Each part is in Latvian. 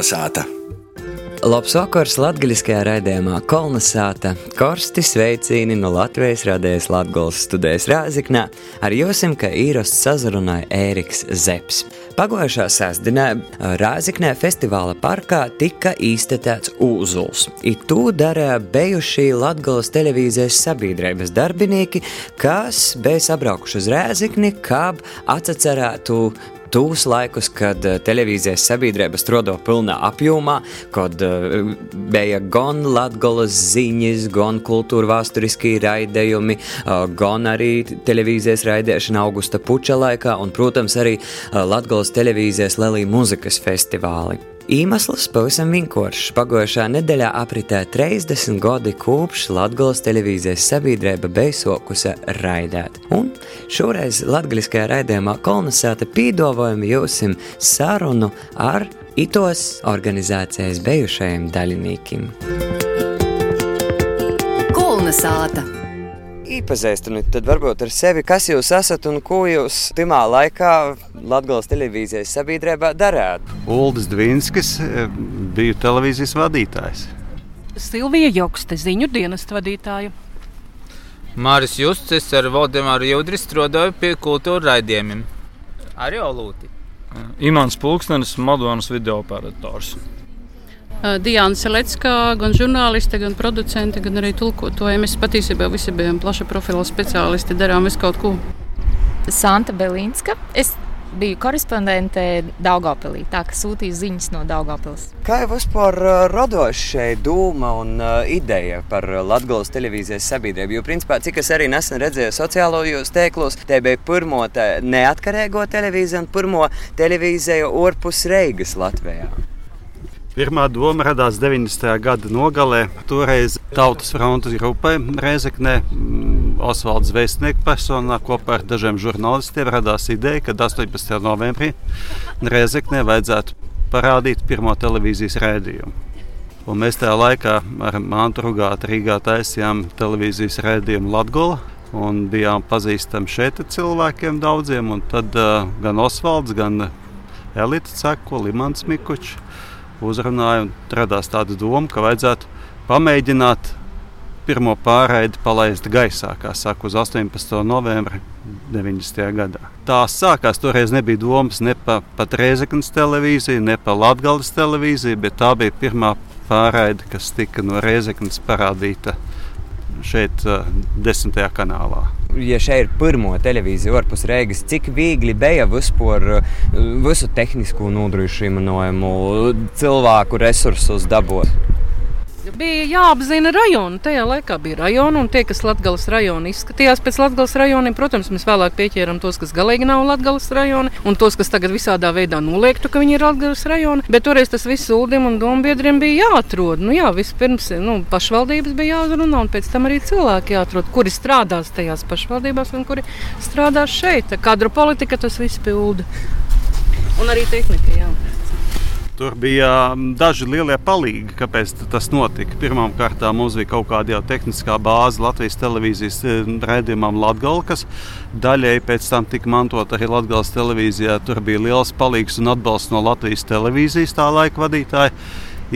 Kolnesāta! Labs vakars latgaļiskajā raidījumā Kolnesāta. Korsti sveicīni no Latvijas radējas Latgolas studējas Rāziknā. Ar jūsim, ka īrosts sazarunāja Ēriks Zeps. Pagājušā sestdienā Rāziknē festivāla parkā tika īstenēts Uzuls. It to darīja bijušie Latgolas televīzijas sabiedrības darbinieki, kas bija sabraukuši uz Rāzikni, kāb atcerētu tūs laikus, kad uh, televīzijas sabiedrība strādā pilnā apjomā, kad uh, bija gan latgolas ziņas, gan kultūra vēsturiskie raidījumi, uh, gan arī televīzijas raidīšana augusta puča laikā un, protams, arī latgolas televīzijas Lelī muzikas festivāli. Iemesls pavisam vienkāršs. Pagājušā nedēļā apritē 30 gadi kopš Latvijas televīzijas sabiedrība beidzsokusi raidīt. Un šoreiz latviskajā raidījumā kolonizēta pīdovojumi jūsim sarunu ar itos organizācijas bijušajiem daļiniekiem. Kolnesāta! Iepazīstiniet, tad varbūt ar sevi, kas jūs esat un ko jūs timā laikā Latvijas televīzijas sabiedrībā darāt. Uldis Dvinskis bija televīzijas vadītājs. Silvija Jokste, ziņu dienestu vadītāja. Māris Justis ar Valdemāru Judri strādāja pie kultūra raidījumiem. Arī Olūti. Imants Pulkstenis, Madonas video operators. Diana Selecka, gan žurnāliste, gan producente, gan arī tulkotāja. Mēs patiesībā visi bijām plaša profila speciālisti, darām visu kaut ko. Santa Belīnska. Es biju korespondente Daugopilī, tā ka sūtīju ziņas no Daugopils. Kā jau vispār radoša šeit doma un uh, ideja par Latvijas televīzijas sabiedrību? Jo, principā, cik es arī nesen redzēju sociālajos tēklos, te bija pirmo te neatkarīgo televīziju un pirmo televīziju ārpus Reigas Latvijā. Pirmā doma radās 90. gada nogalē. Toreiz Tautas frontes grupai Reizeknē Osvalds Vēstnieku personā kopā ar dažiem žurnālistiem radās ideja, ka 18. novembrī Reizeknē vajadzētu parādīt pirmo televīzijas rādījumu. Un mēs tajā laikā ar Mantu Rugātu Rīgā taisījām televīzijas rādījumu Latgola. Un bijām pazīstami šeit cilvēkiem daudziem. Tad uh, gan Osvalds, gan Elita Ceko, Limans Mikučs uzrunāja un radās tāda doma, ka vajadzētu pamēģināt pirmo pārraidi palaist gaisā, kā saka, uz 18. novembra 90. gadā. Tā sākās. Toreiz nebija domas ne pa, pat Reizeknas televīziju, ne pa Latvijas televīziju, bet tā bija pirmā pārraide, kas tika no Reizeknas parādīta šeit, uh, desmitajā kanālā. Ja šeit ir pirmo televīziju ārpus Rīgas, cik viegli bija vispār visu tehnisko nodrošinājumu, cilvēku resursus dabūt? Bija jāapzina rajoni. Tajā laikā bija rajoni, un tie, kas Latvijas rajoni izskatījās pēc Latvijas rajoniem, protams, mēs vēlāk pieķēram tos, kas galīgi nav Latvijas rajoni, un tos, kas tagad visādā veidā noliektu, ka viņi ir Latvijas rajoni. Bet toreiz tas viss sūdim un dombiedriem bija jāatrod. Nu, jā, vispirms nu, pašvaldības bija jāuzrunā, un pēc tam arī cilvēki jāatrod, kuri strādās tajās pašvaldībās un kuri strādās šeit. Kadru politika tas viss pilda. Un arī tehnika. Jā. Tur bija daži lielie palīgi, kāpēc tas notika. Pirmkārt, mums bija kaut kāda jau tehniskā bāze Latvijas televīzijas raidījumam Latvijas, kas daļēji pēc tam tika mantota arī Latvijas televīzijā. Tur bija liels palīgs un atbalsts no Latvijas televīzijas tā laika vadītāja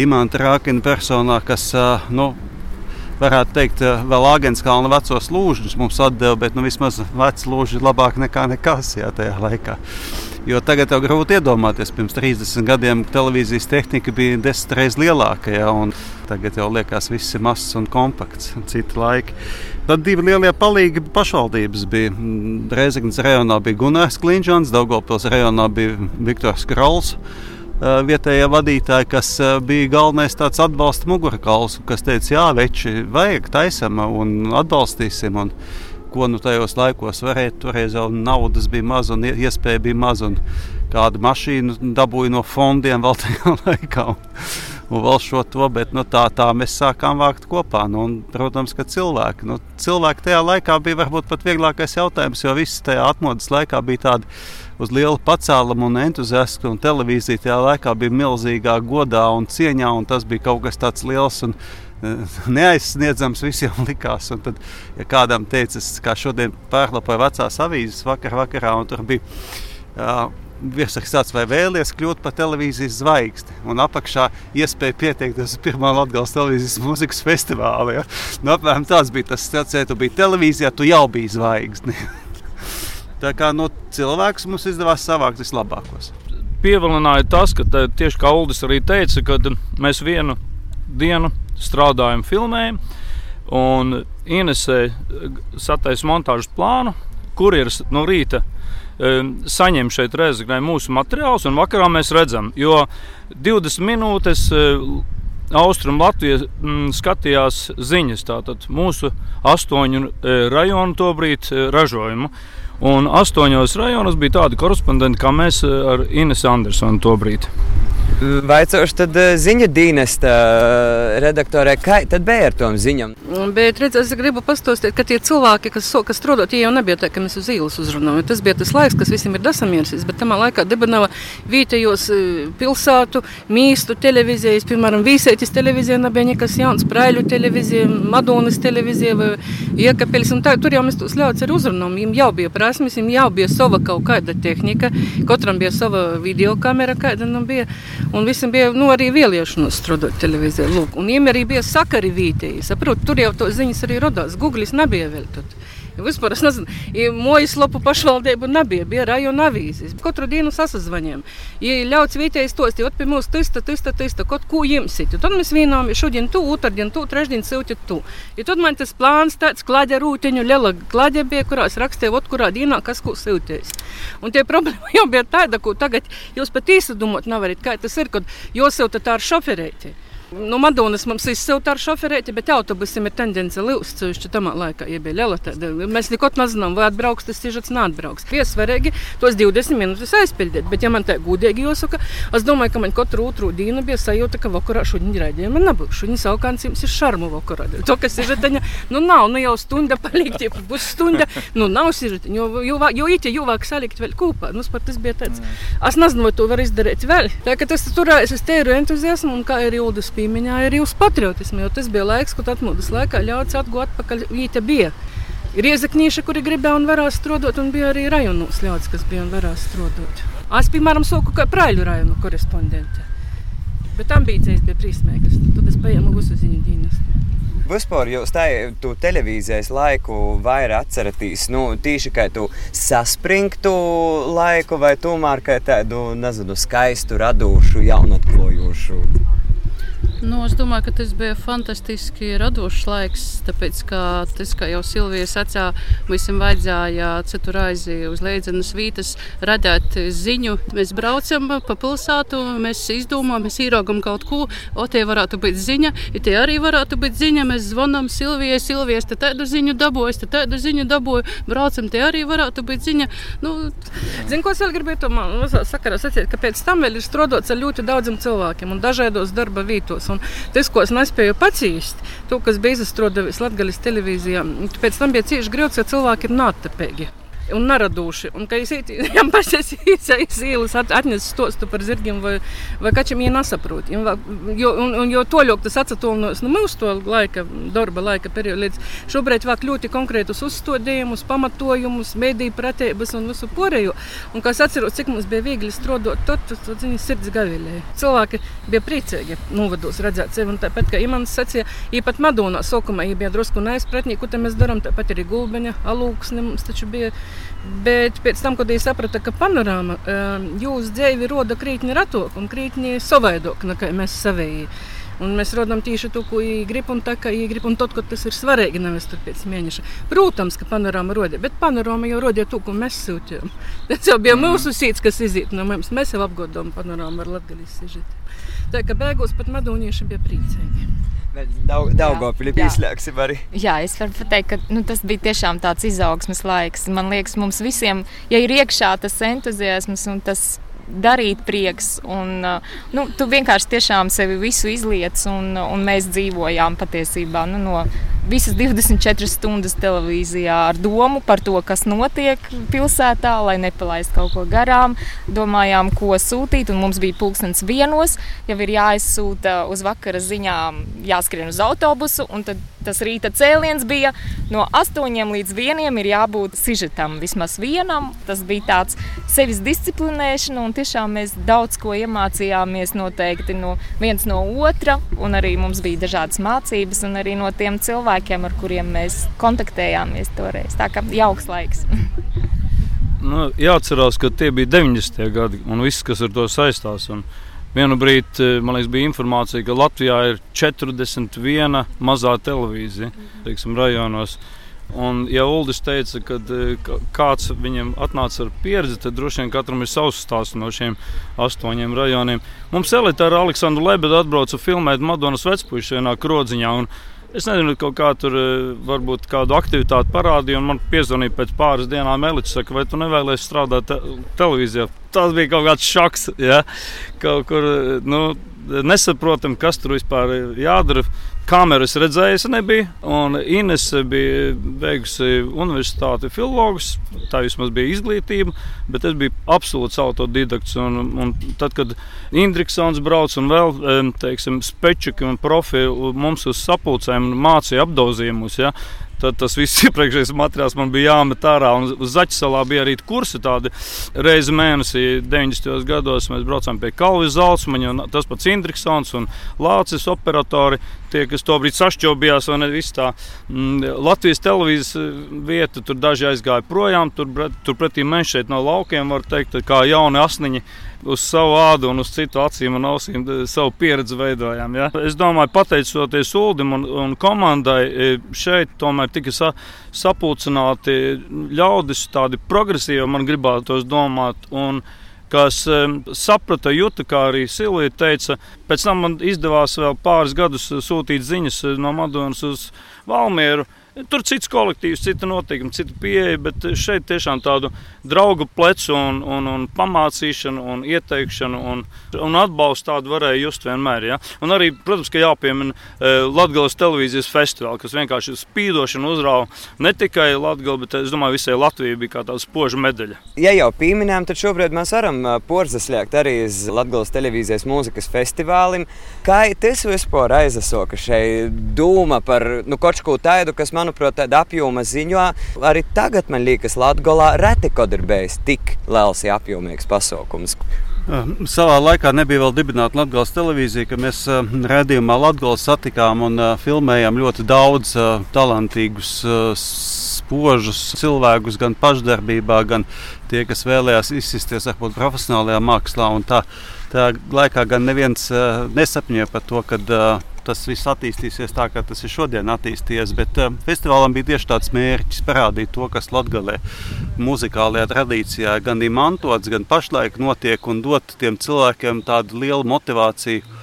Imants Rākina personā, kas nu, varētu teikt, vēl Āgānskalna vecos lūžņus mums atdeva, bet nu, vismaz veci lūži ir labāk nekā nekas jā, tajā laikā. Jo tagad jau grūti iedomāties, pirms 30 gadiem televīzijas tehnika bija desmit reizes lielāka. Ja, tagad jau liekas, viss ir mazs un kompakts, citi laiki. Tad divi lielie palīgi pašvaldības bija. Reizeknas rajonā bija Gunārs Klinčons, Daugopils rajonā bija Viktors Krauls vietējie vadītāji, kas bija galvenais tāds atbalsta mugurkauls, kas teica, jā, veči, vajag taisam un atbalstīsim. Un ko nu tajos laikos varēja. Toreiz jau naudas bija maz un iespēja bija maz. Kādu mašīnu dabūju no fondiem vēl tajā laikā. Un, un vēl šo to, bet nu, tā, tā mēs sākām vākt kopā. Nu, un, protams, ka cilvēki, nu, cilvēki tajā laikā bija varbūt pat vieglākais jautājums, jo viss tajā atmodas laikā bija tādi uz lielu pacēlumu un entuziasmu. Un televīzija tajā laikā bija milzīgā godā un cieņā, un tas bija kaut kas tāds liels. Un, neaizsniedzams visiem likās. Un tad, ja kādam teica, kā šodien pārlapoja vecās avīzes vakar, vakarā, un tur bija. Jā, viesaksts vai vēlies kļūt par televīzijas zvaigzni. Un apakšā iespēja pieteikties uz pirmā Latvijas televīzijas mūzikas festivāla. Ja? Nu, apmēram tāds bija tas stāsts, ja tu biji televīzijā, tu jau biji zvaigzni. Tā kā no nu, cilvēks mums izdevās savākt vislabākos. Pievilināja tas, ka tieši kā Uldis arī teica, kad mēs vienu dienu strādājam, filmējam, un Inesē sataisa montāžas plānu, kurjeris no rīta saņem šeit reizē mūsu materiālus, un vakarā mēs redzam, jo 20 minūtes Austrum Latvija m, mm, skatījās ziņas, tātad mūsu astoņu rajonu tobrīd ražojumu. Un astoņos rajonos bija tādi korespondenti kā mēs ar Inesu Andersonu tobrīd. Vaicošu tad eh, ziņu dienesta eh, redaktorē, kā tad bija ar tom ziņām? Bet, redz, es gribu pastostīt, ka tie cilvēki, kas, so, kas strādā, tie jau nebija tā, ka mēs uz ielas uzrunājam. Tas bija tas laiks, kas visiem ir dasamiersis, bet tamā laikā debanava vietējos eh, pilsētu, mīstu televīzijas, piemēram, Vīsētis televīzija nebija nekas jauns, Praiļu televīzija, Madonas televīzija vai Iekapeļs, un tā, tur jau mēs tos ļauts ar uzrunām. Viņiem jau bija prasmes, viņiem jau bija sava kaut kāda tehnika, katram bija sava videokamera, kāda nu bija. Un visam bija nu, arī vēlēšanās nu, strādāt televīzijā. Lūk, un viņiem arī bija sakari vītēji. Saprot, tur jau to ziņas arī radās. Google nebija vēl tad. Vispār es nezinu, ja mojas lapu pašvaldību nebija, bija rajona avīzes. Katru dienu sasazvanījām. Ja ļauts vietējais tos, tad pie mums tista, tista, tista, kaut ko jimsit. Tad mēs vienām šodien tu, otrdien tu, trešdien silti tu. Ja tad man tas plāns tāds klaģa rūtiņu, liela klaģa bija, kurās rakstīja, ot kurā dienā kas ko silties. Un tie problēma jau bija tāda, ko tagad jūs pat īsti domāt nevarat, kā tas ir, kad jūs jau tā ar šoferēti. Nu, Madonas mums izsilta ar šoferēti, bet autobusiem ir tendence lūst, ceļš tamā laikā, ja bija liela tāda. Mēs neko nezinām, vai atbrauks tas sižets, neatbrauks. Piesvarīgi tos 20 minūtes aizpildīt, bet ja man tā gudīgi jāsaka, es domāju, ka man katru otru dienu bija sajūta, ka vakarā šodien raidījuma nebūs. Šodien savukārt jums ir šarmu vakarā. To, kas ir žetaņa, nu nav, nu jau stunda palikt, jau pusstunda, nu nav sižetaņa, jo, jo, jo iti jau vāk salikt vēl kopā. Nu, tas bija tāds, es nezinu, vai to var izdarīt vēl. Tā, ka tas turēs uz tēru entuziasmu un kā ir Ildas pie piemiņā arī uz patriotismu, jo tas bija laiks, kad atmodas laikā ļauts atgūt atpakaļ vīta bija. Ir iezakņīši, kuri gribēja un varēja strādāt, un bija arī rajonos ļauts, kas bija un varēja strādāt. Es, piemēram, soku kā Praļu rajonu korespondente. Bet ambīcijas bija brīsmīgas. Tad es paņēmu visu ziņu dienestu. Vispār jūs tādu televīzijas laiku vairāk atceraties, nu, tīši kā tu saspringtu laiku, vai tomēr kā tādu, nezinu, skaistu, radošu, jaunatklājošu Nu, es domāju, ka tas bija fantastiski radošs laiks. Tāpēc, ka tas, kā jau Silvija sacīja, visam vajadzēja cetur aizi uz Leidzenes vītas radīt ziņu. Mēs braucam pa pilsētu, mēs izdomājam, mēs īrogam kaut ko, o tie varētu būt ziņa, ja tie arī varētu būt ziņa. Mēs zvanām Silvijai, Silvijas te tādu ziņu dabūju, te tādu ziņu dabūju, braucam, tie arī varētu būt ziņa. Nu, Zinu, ko es vēl gribētu man sakarā sacīt, ka pēc tam vēl ir strādāts ar ļoti daudziem cilvēkiem un dažādos darba vītos. Un tas, ko es nespēju pacīst, to, kas bija izstrādājis Latvijas televīzijā, pēc tam bija cieši grūti, jo cilvēki ir nātapīgi un neraduši. Un, kad viņam pašas īsais ielas atnes stostu par zirgiem vai, vai kačiem, viņa nesaprot. Jo, un, un, jo toļok tas atsatolnos no nu, mūsu to laika, darba laika perioda līdz šobrīd vāk ļoti konkrētus uzstādījumus, pamatojumus, mediju pratības un visu pārējo. Un, kā es atceros, cik mums bija viegli strādāt, tad tas viņa sirds gavilēja. Cilvēki bija priecīgi novados redzēt sevi. Un tāpat, kā Imants sacīja, īpat Madonā sākumā bija drusku neizpratnī, ko mēs darām, tāpat arī gulbeņa, alūksne mums taču bija Bet pēc tam, kad es sapratu, ka panorāma ehm, jūsu dzīve roda krītni ratok un krītni savaidok nekā mēs savēji. Un mēs rodam tieši to, ko viņi grib, un tā kā viņi grib, un tad, kad tas ir svarīgi, nevis tur pēc mēneša. Protams, ka panorāma rodīja, bet panorāma jau rodīja to, ko mēs sūtījām. Tas jau bija mm. mūsu sīts, kas iziet no mums. Mēs jau apgodām panorāmu ar latgalīs sižetu. Tā kā beigās pat madūnieši bija priecīgi. Daudz, Daugopili pieslēgsim arī. Jā, es varu pateikt, ka nu, tas bija tiešām tāds izaugsmes laiks. Man liekas, mums visiem, ja ir iekšā tas entuziasms un tas darīt prieks. Un, nu, tu vienkārši tiešām sevi visu izliec, un, un mēs dzīvojām patiesībā nu, no visas 24 stundas televīzijā ar domu par to, kas notiek pilsētā, lai nepalaistu kaut ko garām. Domājām, ko sūtīt, un mums bija pulkstenis vienos, jau ir jāizsūta uz vakara ziņām, jāskrien uz autobusu, un tad Tas rīta cēliens bija no 8 līdz 1 ir jābūt sižetam, vismaz vienam. Tas bija tāds sevis disciplinēšana, un tiešām mēs daudz ko iemācījāmies noteikti no viens no otra, un arī mums bija dažādas mācības, un arī no tiem cilvēkiem, ar kuriem mēs kontaktējāmies toreiz. Tā kā jauks laiks. Nu, jāatcerās, ka tie bija 90. gadi un viss, kas ar to saistās. Un vienu brīdi man liekas, bija informācija, ka Latvijā ir 41 mazā televīzija teiksim, rajonos. Un, ja Uldis teica, ka kāds viņam atnāca ar pieredzi, tad droši vien katram ir savs stāsts no šiem astoņiem rajoniem. Mums elitāra Aleksandra Lebeda atbrauca filmēt Madonas vecpuļu vienā krodziņā. Es nezinu, kaut kā tur varbūt kādu aktivitāti parādīja, un man piezvanīja pēc pāris dienām Elīds, saka, vai tu nevēlies strādāt te televīzijā. Tas bija kaut kāds šoks, ja? kaut kur nu, nesaprotam, kas tur vispār ir jādara. Kameras redzējusi nebija, Ines bija beigusi universitāti filologus. Tā vismaz bija izglītība, bet es biju absolūts autodidakts. Un, un tad, kad Indriksons brauc un vēl teiksim, spečuki un profi mums uz sapulcēm mācīja apdauzījumus, ja, Tad tas viss iepriekšējais materiāls man bija jāmet ārā. Zaķisalā bija arī kursi tādi reizi mēnesī, 90. gados. Mēs braucām pie Kalvis Zalsmaņa, un tas pats Indriksons un Lācis operatori. Tie, kas to brīdi sašķobījās, vai ne viss tā. Mm, Latvijas televīzijas vieta, tur daži aizgāja projām, tur, turpretī mēs šeit no laukiem, var teikt, kā jauni asniņi uz savu ādu un uz citu acīm un ausīm savu pieredzi veidojām. Ja? Es domāju, pateicoties Ulim un, un komandai, šeit tomēr tika sa, sapulcināti ļaudis, tādi progresīvi, man gribētos domāt. Un, kas saprata, juta, kā arī Silvija teica. Pēc tam man izdevās vēl pāris gadus sūtīt ziņas no Madonas uz Valmieru. Tur cits kolektīvs, cita notikuma, cita pieeja, bet šeit tiešām tādu draugu plecu un, un, un pamācīšanu, un ieteikšanu un, un atbalstu tādu varēja just vienmēr. Ja? Un arī, protams, ka jāpiemina uh, Latvijas televīzijas festivāls, kas vienkārši spīdoši un uzrauga ne tikai Latviju, bet es domāju, visai Latvijai bija kā tāda spoža medaļa. Ja jau pieminējām, tad šobrīd mēs varam porzas liekt arī uz Latvijas televīzijas mūzikas festivālim. Kā tas vispār aizasoka šeit dūma par nu, kaut ko tādu, kas manuprāt, tāda apjoma ziņā arī tagad man liekas Latvijā reti, kad ir bijis tik liels apjomīgs pasaukums. Savā laikā nebija vēl dibināta Latvijas televīzija, kad mēs uh, redzējumā Latvijas satikām un uh, filmējām ļoti daudz talantīgus, spožus cilvēkus, gan pašdarbībā, gan tie, kas vēlējās izsisties varbūt profesionālajā mākslā. Tā, tā laikā gan neviens uh, nesapņoja par to, ka uh, tas viss attīstīsies tā, kā tas ir šodien attīstījies. Bet uh, festivālam bija tieši tāds mērķis parādīt to, kas Latvijā muzikālajā tradīcijā gan ir mantots, gan pašlaik notiek, un dot tiem cilvēkiem tādu lielu motivāciju.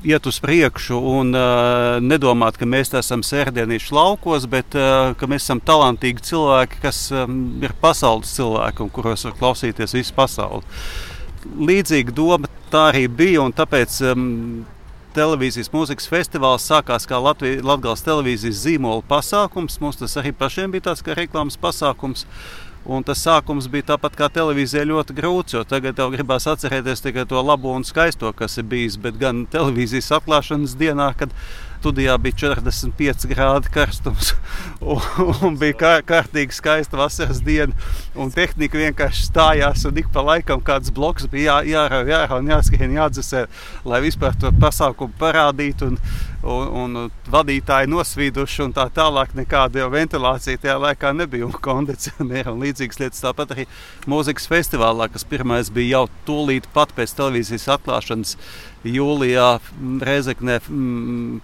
Iet uz priekšu un uh, nedomāt, ka mēs esam sērdienīši laukos, bet uh, ka mēs esam talantīgi cilvēki, kas um, ir pasaules cilvēki un kuros var klausīties visu pasauli. Līdzīga doma tā arī bija, un tāpēc um, televīzijas mūzikas festivāls sākās kā Latvijas, Latvijas televīzijas zīmola pasākums. Mums tas arī pašiem bija tāds kā reklāmas pasākums. Un tas sākums bija tāpat kā televīzijā ļoti grūts, jo tagad jau gribās atcerēties tikai to labo un skaisto, kas ir bijis. Bet gan televīzijas atklāšanas dienā, kad studijā bija 45 grādi karstums un, un bija kā, kārtīgi skaista vasaras diena. Un tehnika vienkārši stājās, un ik pa laikam kāds bloks bija jā, jārauj, jārauj, jāskrien, jādzesē, lai vispār to pasākumu parādītu. Un, un, un vadītāji nosvīduši, un tā tālāk nekāda ventilācija tajā laikā nebija, un kondicionēra un līdzīgas lietas. Tāpat arī mūzikas festivālā, kas pirmais bija jau tūlīt pat pēc televīzijas atklāšanas jūlijā Reizeknē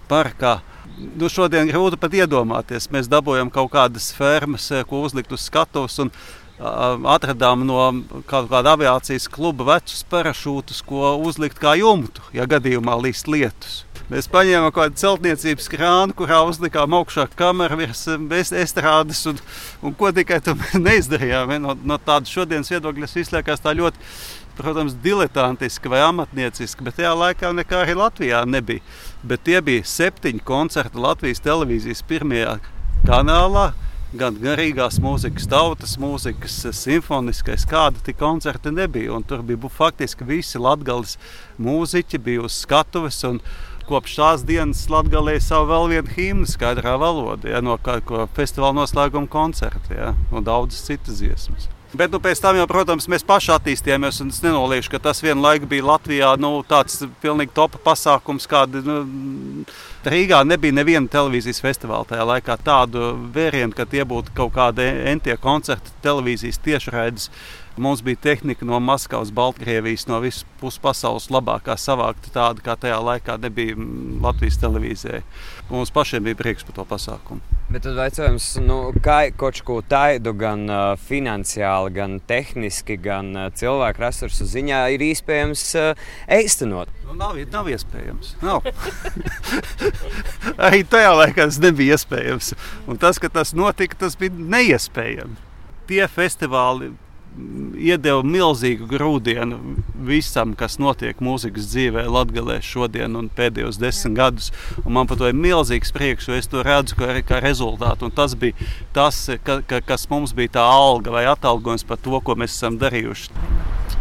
parkā. Nu, šodien grūti pat iedomāties. Mēs dabūjām kaut kādas fermas, eh, ko uzlikt uz skatuves. Atradām no kaut kāda aviācijas kluba vecus parašūtus, ko uzlikt kā jumtu, ja gadījumā līst lietus. Mēs paņēmām kaut kādu celtniecības krānu, kurā uzlikām augšā kameru virs estrādes, un, un ko tikai tam neizdarījām. No, no tādas šodienas viedokļa tas izliekas tā ļoti protams, diletantiski vai amatnieciski, bet tajā laikā nekā arī Latvijā nebija. Bet tie bija septiņi koncerti Latvijas televīzijas pirmajā kanālā. Gan garīgās mūzikas, tautas mūzikas, simfoniskais, kāda tik koncerta nebija. Un tur bija faktiski visi latgales mūziķi, bija uz skatuves. Un, kopš tās dienas Latvijā savu vēl vienu himnu skaidrā valodā, ja, no kā, ko festivāla noslēguma koncerta ja, un daudzas citas dziesmas. Bet nu, pēc tam, jau, protams, mēs paši attīstījāmies. Es nenoliekšu, ka tas vienlaikus bija Latvijā nu, tāds pilnīgi top pasākums, kāda nu, Rīgā nebija neviena televīzijas festivāla tajā laikā. Tādu vērienu, ka tie būtu kaut kādi entie koncerti, televīzijas tiešraides Mums bija tehnika no Maskavas, Baltkrievijas, no visas puses pasaules labākā savākta tāda, kā tajā laikā nebija mm, Latvijas televīzijai. Mums pašiem bija prieks par to pasākumu. Bet tad jautājums, nu, kā kaut ko tādu gan uh, finansiāli, gan tehniski, gan uh, cilvēku resursu ziņā ir iespējams uh, īstenot? Nu, nav, nav iespējams. Nav. Arī tajā laikā tas nebija iespējams. Un tas, ka tas notika, tas bija neiespējami. Tie festivāli, iedeva milzīgu grūdienu visam, kas notiek mūzikas dzīvē, Latvijā šodien un pēdējos desmit gadus. Un man par to ir milzīgs prieks, jo es to redzu kā, kā rezultātu. Un tas bija tas, ka, ka, kas mums bija tā alga vai atalgojums par to, ko mēs esam darījuši.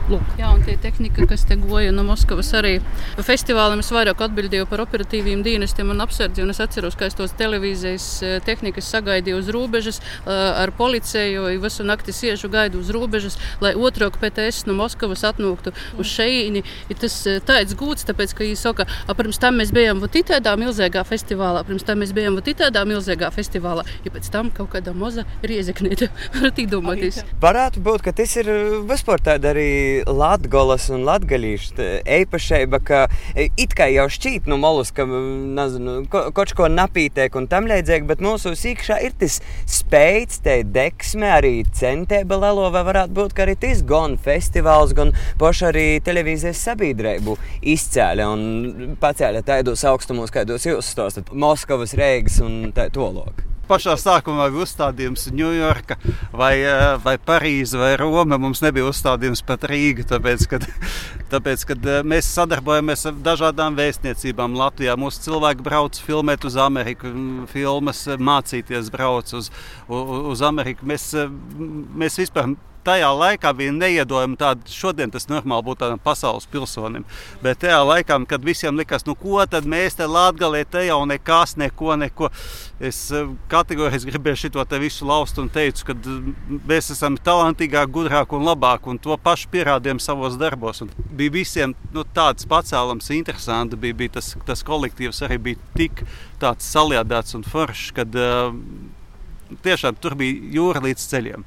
Lūk. Jā, un tie tehnika, kas te goja no Moskavas arī. Festivālam es vairāk atbildēju par operatīviem dienestiem un apsardzi, un es atceros, ka es tos televīzijas eh, tehnikas sagaidīju uz robežas eh, ar policiju, jo visu nakti siežu gaidu uz robežas, lai otro PTS no Moskavas atnāktu uz šeini. Ir tas eh, tāds gūts, tāpēc, ka viņi saka, ka pirms tam mēs bijām tādā milzīgā festivālā, pirms tam mēs bijām tādā milzīgā festivālā, ja pēc tam kaut kāda maza riezeknīte. Varat iedomāties. Varētu būt, ka tas ir vispār tāda arī latgolas un latgalīšu eipašeiba, ka e, it kā jau šķīt no molus, ka, nezinu, ko, kaut ko napītiek un tam līdzīgi, bet mūsu sīkšā ir tas spējas, te deksme, arī centēba lelo, vai varētu būt, ka arī tas gan festivāls, gan paši arī televīzijas sabiedrību izcēla un pacēla tādos augstumos, kādos jūs stāstat, Moskavas, Reigas un tā tolok pašā sākumā bija uzstādījums Ņujorka, vai, eh, vai Parīze, vai Roma. Mums nebija uzstādījums pat Rīga, tāpēc, kad, tāpēc, kad eh, mēs sadarbojamies ar dažādām vēstniecībām Latvijā. Mūsu cilvēki brauc filmēt uz Ameriku, filmas mācīties brauc uz, uz, uz Ameriku. Mēs, mēs vispār tajā laikā bija neiedomājami tāda, šodien tas normāli būtu tādam pasaules pilsonim. Bet tajā laikā, kad visiem likās, nu ko tad mēs te Latvijā te jau nekas, neko, neko. Es eh, kategoriski gribēju šo te visu laust un teicu, ka mēs esam talantīgāki, gudrāki un labāki. Un to pašu pierādījām savos darbos. Un bija visiem nu, tāds pacēlams, interesants. Bija, bija tas, tas kolektīvs arī bija tik saliedēts un foršs, ka uh, tiešām tur bija jūra līdz ceļiem.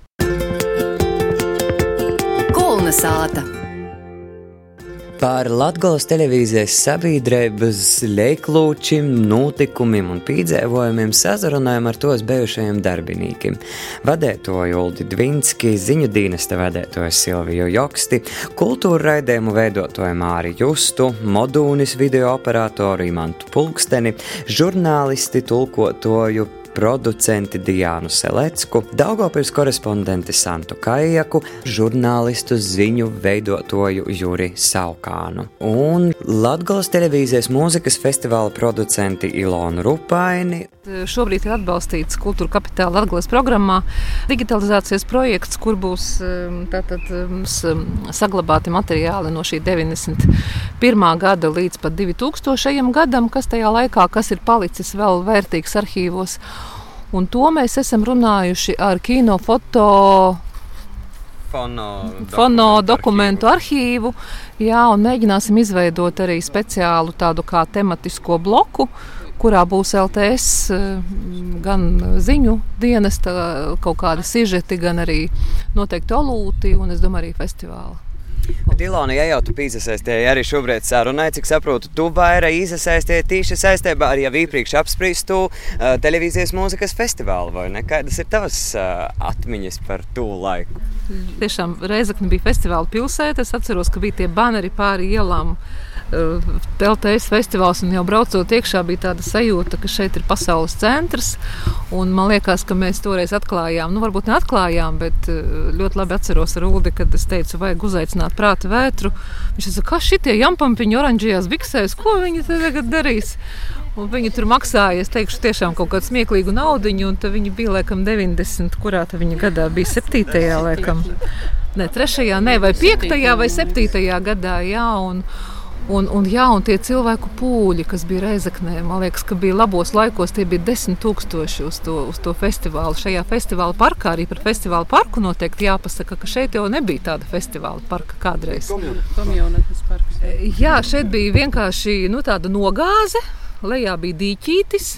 Kalnasāta. Par Latvijas televīzijas sabiedrības leiklūčiem, notikumiem un pīdzēvojumiem sazrunājam ar tos bijušajiem darbiniekiem. Vadētoju Uldi Dvinski, ziņu dienesta vadētoju Silviju Joksti, kultūra raidējumu veidotoju Māri Justu, modūnis video operatoru Imantu Pulksteni, žurnālisti, tulkotoju producenti Diānu Selecku, Daugopils korespondenti Santu Kajaku, žurnālistu ziņu veidotoju Juri Saukānu un Latgales televīzijas mūzikas festivāla producenti Ilonu Rupaini. Šobrīd ir atbalstīts Kultūra Kapitāla Latvijas programmā digitalizācijas projekts, kur būs um, tātad, um, saglabāti materiāli no šī 91. gada līdz pat 2000. gadam, kas tajā laikā kas ir palicis vēl vērtīgs arhīvos. Un to mēs esam runājuši ar kino foto. Fono, fono dokumentu arhīvu, jā, un mēģināsim izveidot arī speciālu tādu kā tematisko bloku, kurā būs LTS gan ziņu dienesta, kaut kādi sižeti, gan arī noteikti olūti un, es domāju, arī festivāli. Dilona, ja jau tu piesaistīji arī šobrīd sarunai, cik saprotu, tu vairāk iesaistīji tieši saistībā ar jau iepriekš apspriestu uh, televīzijas mūzikas festivālu, vai ne? Kādas ir tavas uh, atmiņas par to laiku? Tiešām Reizekne bija festivāla pilsēta. Es atceros, ka bija tie baneri pāri ielām. Uh, LTS festivāls un jau braucot iekšā bija tāda sajūta, ka šeit ir pasaules centrs. Man liekas, ka mēs toreiz atklājām, nu varbūt neatklājām, bet eh, ļoti labi atceros Rūdi, kad es teicu, vajag uzaicināt prāta vētru. Viņš teica, kas šitie jampampiņi oranžajās biksēs, ko viņi tagad darīs? Un viņi tur maksāja, es teikšu, tiešām kaut kādu smieklīgu naudu, viņi bija laikam 90, kurā viņa gadā bija 7. laikam. Ne, 3. ne, vai 5. vai 7. gadā. Jā, un, Un, un, jā, un tie cilvēku pūļi, kas bija Reizeknē, man liekas, ka bija labos laikos, tie bija desmit tūkstoši uz to, uz to festivālu. Šajā festivāla parkā arī par festivāla parku noteikti jāpasaka, ka šeit jau nebija tāda festivāla parka kādreiz. Komjonatnes parks. Jā, šeit bija vienkārši nu, tāda nogāze lejā bija dīķītis.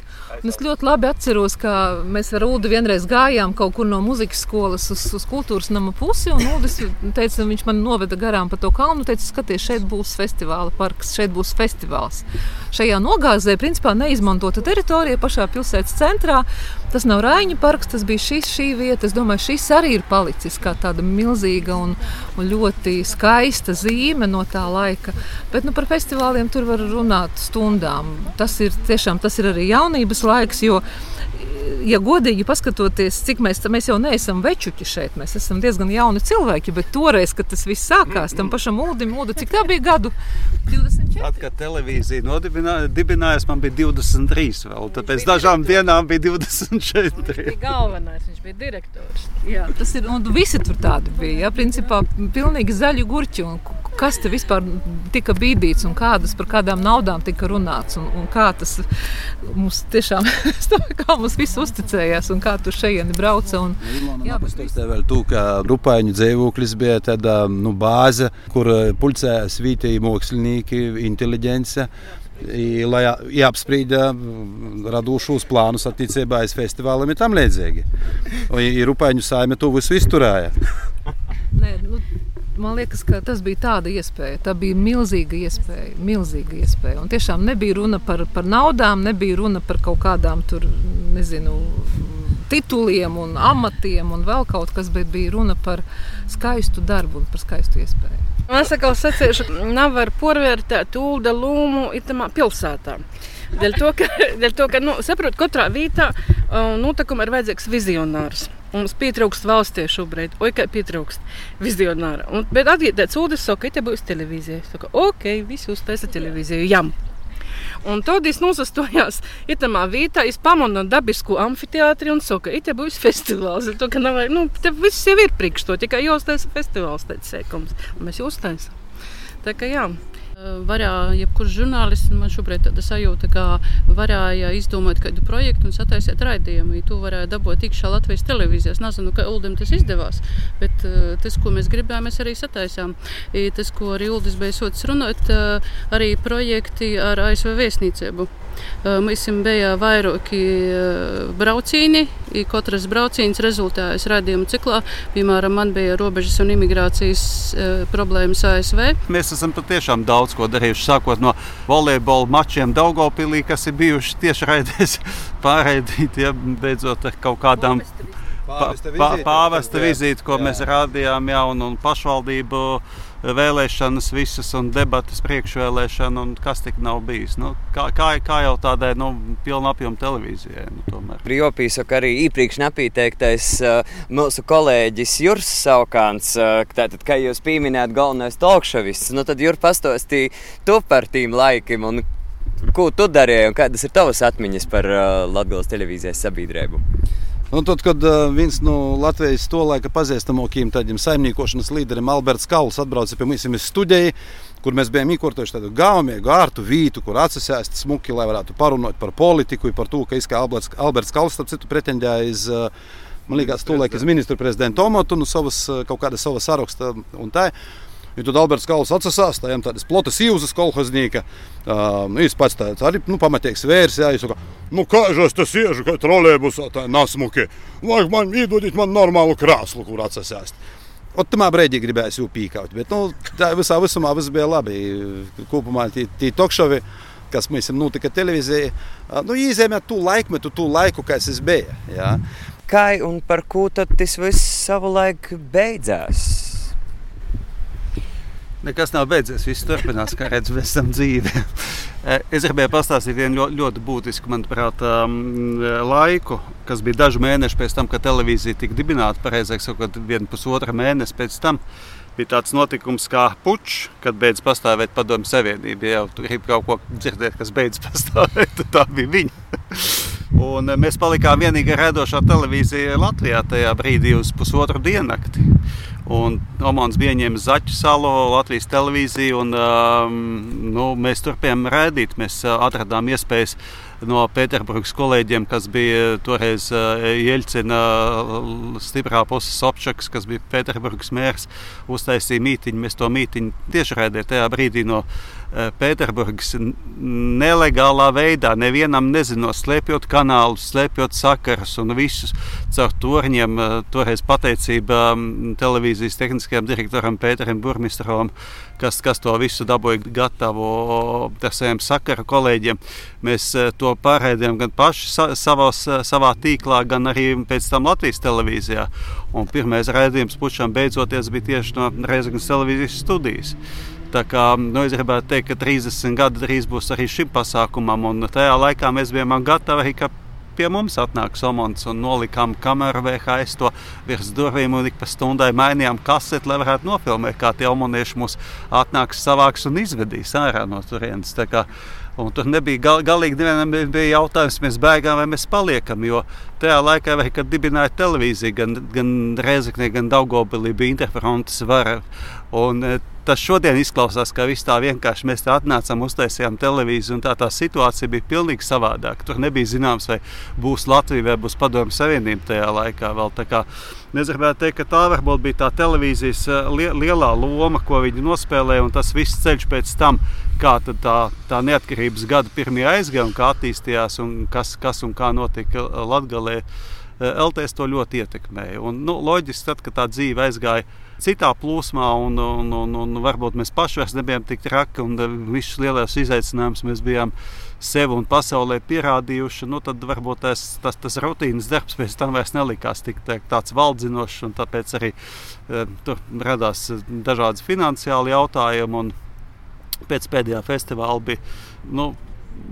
Es ļoti labi atceros, ka mēs ar Ulu vienreiz gājām kaut kur no muzikas skolas uz, uz kultūras nama pusi. Uldis teica, viņš man noveda garām pa to kalnu. Teica, skaties, šeit būs festivāla parks, šeit būs festivāls. Šajā nogāzē, principā, neizmantota teritorija pašā pilsētas centrā. Tas nav Raņa parks, tas bija šis, šī vieta. Es domāju, šis arī ir palicis kā tāda milzīga un, un ļoti skaista zīme no tā laika. Bet nu, par festivāliem tur var runāt stundām. Tas ir tiešām tas ir arī jaunības laiks. Jo, ja godīgi paskatoties, cik mēs, mēs jau neesam večuķi šeit, mēs esam diezgan jauni cilvēki, bet toreiz, kad tas viss sākās, tam pašam mūdim, mūdu, cik tā bija gadu 24. Tad, kad televīzija nodibinājās, man bija 23 vēl, tad pēc dažām dienām bija 24. Viņš bija galvenais, viņš bija direktors. Jā, tas ir, un visi tur tādi bija, jā, principā pilnīgi zaļi gurķi, un kas te vispār tika bīdīts un kādas par kādām naudām tika runāts un, un kā tas mums tiešām, kā mums viss uzticējās un kā tu šeit brauca. Un, jā, bet es teiktu vēl tu, ka Rupaiņu dzīvoklis bija tāda nu, bāze, kur pulcējās vietēji mākslinieki, inteliģence. I, lai apsprieža radošos plānus attiecībā uz festivāliem un tam līdzīgi. Ir Rupaiņu saime to visu izturēja. Nē, nu, Man liekas, ka tas bija tāda iespēja. Tā bija milzīga iespēja. Milzīga iespēja. Un tiešām nebija runa par, par naudām, nebija runa par kaut kādām tur, nezinu, tituliem un amatiem un vēl kaut kas, bet bija runa par skaistu darbu un par skaistu iespēju. Es atkal sacīšu, ka nav var porvērtēt ūda lūmu itamā pilsētā. Dēļ to, ka, dēļ to, ka nu, saprot, katrā vietā nu, ir vajadzīgs vizionārs. Mums pietrūkst valstī šobrīd, oi, kā pietrūkst vizionāra. Un, bet atgādāt, sūdzes saka, ka te būs televīzija. Es saku, ok, visi uztaisa televīziju, jām. Un tad es nosastojos itamā vietā, es pamanu dabisku amfiteātri un saku, ka te būs festivāls. To, ka nav, nu, te viss jau ir priekš to, tikai jāuztaisa festivāls, tāds sēkums. Un mēs jau uztaisam. Tā kā jā. Varēja, jebkurš žurnālists, man šobrīd tāda sajūta, ka varēja izdomāt kādu projektu un sataisīt raidījumu. Ja tu varēji dabūt iekšā Latvijas televīzijā. Es nezinu, ka Uldim tas izdevās, bet tas, ko mēs gribējām, mēs arī sataisām. I tas, ko arī Uldis bija sots runāt, arī projekti ar ASV vēstniecību. Mums bija vairāki braucieni. Katrs brauciens rezultējas raidījuma ciklā. Piemēram, man bija robežas un imigrācijas problēmas ASV. Mēs esam patiešām daudz ko darījuši. Sākot no volejbola mačiem Daugopilī, kas ir bijuši tieši raidēs pārraidīti, ja, beidzot ar kaut kādām. Pāvesta vizīte, pāvesta vizīte ko jā. mēs rādījām, jā, un, un pašvaldību vēlēšanas, visas un debatas priekšvēlēšana, un kas tik nav bijis. Nu, kā, kā, kā jau tādai nu, pilna apjoma televīzijai. Nu, Priopīsaka arī iepriekš nepieteiktais uh, mūsu kolēģis Juris Saukāns, tātad, kā jūs pieminējāt galvenais talkšavists, nu tad Juris pastāstīja tu par tīm laikiem un ko tu darīji un kādas ir tavas atmiņas par Latvijas televīzijas sabiedrību. Un tad, kad viens no Latvijas to laika pazīstamākajiem tādiem saimniekošanas līderiem, Alberts Kauls, atbrauca pie mums studijā, kur mēs bijām īkortojuši tādu gaumīgu, ārtu vītu, kur atsasēst smuki, lai varētu parunāt par politiku, par to, ka Alberts, Alberts Kauls, starp citu, pretendēja uz, man liekas, to laiku uz ministru prezidentu Omotu, nu, savas, kaut kāda sava saraksta un tā. Ja tad Alberts Kalns atsasās, tā jām tādas plotas jūzas kolhoznīka. Um, es pats tāds arī nu, pamatīgs vērs, jā, es saku, nu kā es tas iežu, kā trolēbusā tā nasmuki. Vajag man iedodīt man normālu krāslu, kur atsasēst. Ot, tamā brīdī gribēju jau pīkaut, bet nu, tā visā visumā viss bija labi. Kopumā tie tokšovi, kas mums notika televīzijā, nu, izēmē tu laikmetu, tu laiku, kas es biju. Jā. Kā un par ko tas viss savu laiku beidzās? Nekas nav beidzies, viss turpinās, kā redzams, mēs esam dzīvi. es gribēju pastāstīt vienu ļoti, ļoti būtisku, manuprāt, um, laiku, kas bija daži mēneši pēc tam, kad televīzija tika dibināta. Pareizāk sakot, viena pusotra mēneša pēc tam bija tāds notikums kā pučs, kad beidz pastāvēt Padomju Savienība. Ja jau tur grib kaut ko dzirdēt, kas beidz pastāvēt, tad tā bija viņa. Un mēs palikām vienīgā radošā televīzija Latvijā tajā brīdī uz pusotru diennakti. Bija ieņēmis Zaķu salu, Latvijas televīziju, un um, nu, mēs turpinājām rādīt. Mēs uh, atradām iespējas no Pēterburgas kolēģiem, kas bija toreiz uh, Jeļcina uh, stiprā puses Sopčaks, kas bija Pēterburgas mērs, uztaisīja mītiņu. Mēs to mītiņu tieši redzējām tajā brīdī no Pēterburgas nelegālā veidā, nevienam nezinot, slēpjot kanālus, slēpjot sakarus un visus caur torņiem. Eh, toreiz pateicība mm, televīzijas tehniskajam direktoram Pēterim Burmistram, kas, kas to visu dabūja gatavu ar saviem sakaru kolēģiem. Mēs eh, to pārēdījām gan paši savos, savā tīklā, gan arī pēc tam Latvijas televīzijā. Un pirmais raidījums pušām beidzoties bija tieši no Reizeknas televīzijas studijas. Tā kā, nu, es gribētu teikt, ka 30 gadi drīz būs arī šim pasākumam, un tajā laikā mēs bijām gatavi, ka pie mums atnāk Somons un nolikām kameru VHS to virs durvīm un ik pa stundai mainījām kaseti, lai varētu nofilmēt, kā tie almonieši mūs atnāks, savāks un izvedīs ārā no turienes. Un tur nebija gal, galīgi nevienam bija jautājums, mēs bēgām vai mēs paliekam. Jo tajā laikā, vai, kad dibināja televīziju, gan, gan Reizekne, gan Daugopilī bija interferences vara. Un, e, tas šodien izklausās, ka viss tā vienkārši mēs tā atnācām, uztaisījām televīziju, un tā, tā situācija bija pilnīgi savādāka. Tur nebija zināms, vai būs Latvija vai būs Padomju Savienība tajā laikā. Vēl. Es gribētu teikt, ka tā varbūt bija tā televīzijas e, lielā loma, ko viņi nospēlēja, un tas viss ceļš pēc tam, kā tā, tā neatkarības gada pirmie aizgāja un kā attīstījās un kas, kas un kā notika Latvijā. LTS to ļoti ietekmēja. Un, nu, loģiski, tad, kad tā dzīve aizgāja citā plūsmā, un, un, un, un varbūt mēs paši vairs nebijām tik traki, un visus lielos izaicinājumus mēs bijām sev un pasaulē pierādījuši, nu, tad varbūt tas, tas, tas rutīnas darbs pēc tam vairs nelikās tik tāds valdzinošs, un tāpēc arī e, tur radās dažādas finansiāli jautājumi. Pēc pēdējā festivāla bija nu,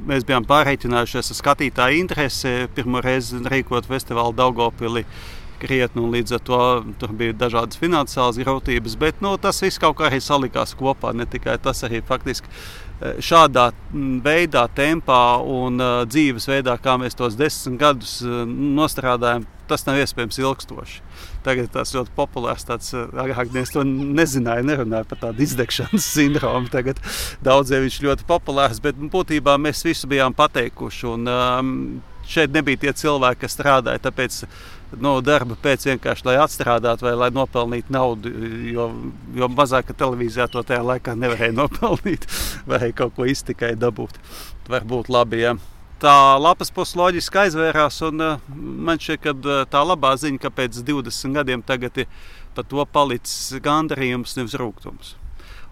mēs bijām pārreikinājušies ar skatītāju interesi. Pirmo reizi rīkot festivālu Daugopilī krietni, un līdz ar to tur bija dažādas finansiālas grūtības. Bet nu, tas viss kaut kā arī salikās kopā. Ne tikai tas, arī faktiski šādā mm, veidā, tempā un uh, dzīvesveidā, kā mēs tos desmit gadus uh, nostrādājam, tas nav iespējams ilgstoši. Tagad tas ļoti populārs. Tāds, agrāk mēs to nezinājām, nerunājām par tādu izdegšanas sindromu. Tagad daudziem viņš ļoti populārs, bet būtībā mēs visu bijām pateikuši. Un, um, šeit nebija tie cilvēki, kas strādāja. Tāpēc no nu, darba pēc vienkārši lai atstrādātu vai lai nopelnītu naudu. Jo, jo mazāk televīzijā to tajā laikā nevarēja nopelnīt, vai kaut ko iztikai dabūt. Varbūt labi. Ja tā lapas puse loģiski aizvērās. Un, uh, man šķiet, ka uh, tā labā ziņa, ka pēc 20 gadiem tagad ir par to palicis gandarījums, nevis rūkums.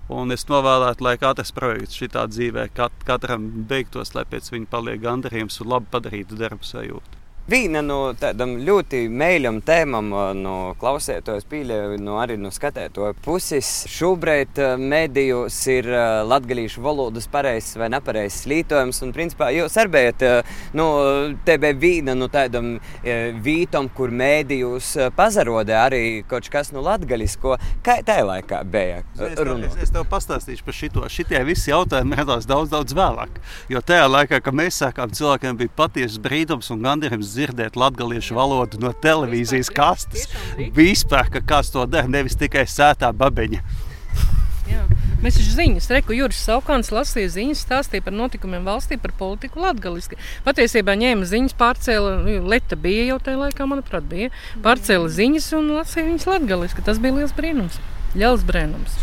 Un es novēlētu, lai katrs projekts šitā dzīvē, kat, katram beigtos, lai pēc viņa paliek gandarījums un labi padarītu darbu sajūtu. Viena no tādām ļoti mēļām tēmām, no klausētājas pīļa, no arī no skatētāja puses, šobrīd medijos ir latviešu valodas pareizs vai nepareizs lietojums. Un, principā, jūs arī bijat nu, viena no tādām vītām, kur medijos pazarodē arī kaut kas no latgaļisko. Kā tajā laikā bija? Es, es, es tev pastāstīšu par šito. Šitie visi jautājumi radās daudz, daudz vēlāk. Jo tajā laikā, kad mēs sākām, cilvēkiem bija patiesas brīnums un gandarījums dzirdēt latviešu valodu no televīzijas kastes. Vispār, ka kāds to dara, nevis tikai sētā babeņa. Jā. Mēs esam ziņas, reku Juris Saukāns lasīja ziņas, stāstīja par notikumiem valstī, par politiku latgaliski. Patiesībā ņēma ziņas, pārcēla, nu, Leta bija jau tajā laikā, manuprāt, bija, pārcēla ziņas un lasīja viņas latgaliski. Tas bija liels brīnums, liels brīnums.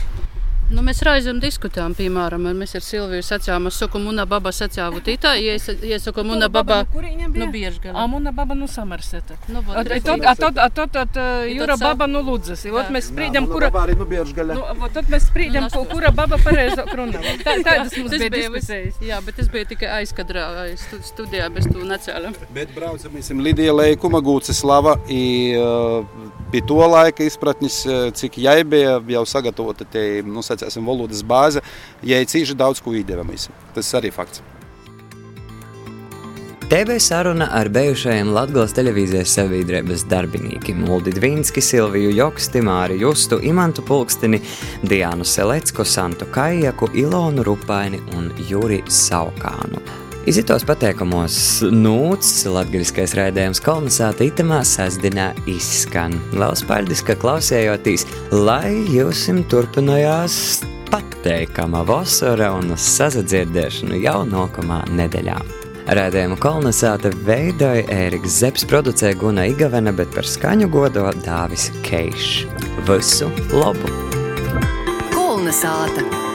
Nu, mēs reizēm diskutējām, piemēram, mēs ar Silviju sacījām, es saku, muna baba sacīja, tā, ja es, ja es saku, muna baba, nu, bieži gan. A, muna baba, nu, Samarseta. Nu, a, tot, a, tot, a, tot, tot, Jura baba, nu, Ludzas. Ot mēs sprīdam, kura, nu, bieži gan. Nu, tad mēs sprīdam, nu, kura baba pareizāk runā. Tā, tādas mums bija diskusijas. Jā, bet es biju tikai aizkadrā, studijā, bez tu necēlam. Bet braucam, mēs Lidija Leikuma, Gūce Slava, i, pie to laika izpratnis, cik jai bija jau sagatavota tie, nu, sacīt, esam valodas bāze, ja ir cīši daudz ko iedeva mēs. Tas arī fakts. TV saruna ar bijušajiem Latvijas televīzijas sabiedrības darbiniekiem Muldi Dvīnski, Silviju Joksti, Māri Justu, Imantu Pulkstini, Diānu Selecko, Santu Kajaku, Ilonu Rupaini un Juri Saukānu. Izitos pateikumos nūts, latgaliskais raidījums kolonizāta itamā sasdinā izskan. Laus paldies, ka klausējotīs, lai jūsim turpinājās pateikama vasara un sazadzirdēšanu jau nākamā nedēļā. Rādījumu kolonizāta veidoja Ēriks Zepes, producēja Guna Igavena, bet par skaņu godo Dāvis Keišs. Visu labu! Kolonizāta!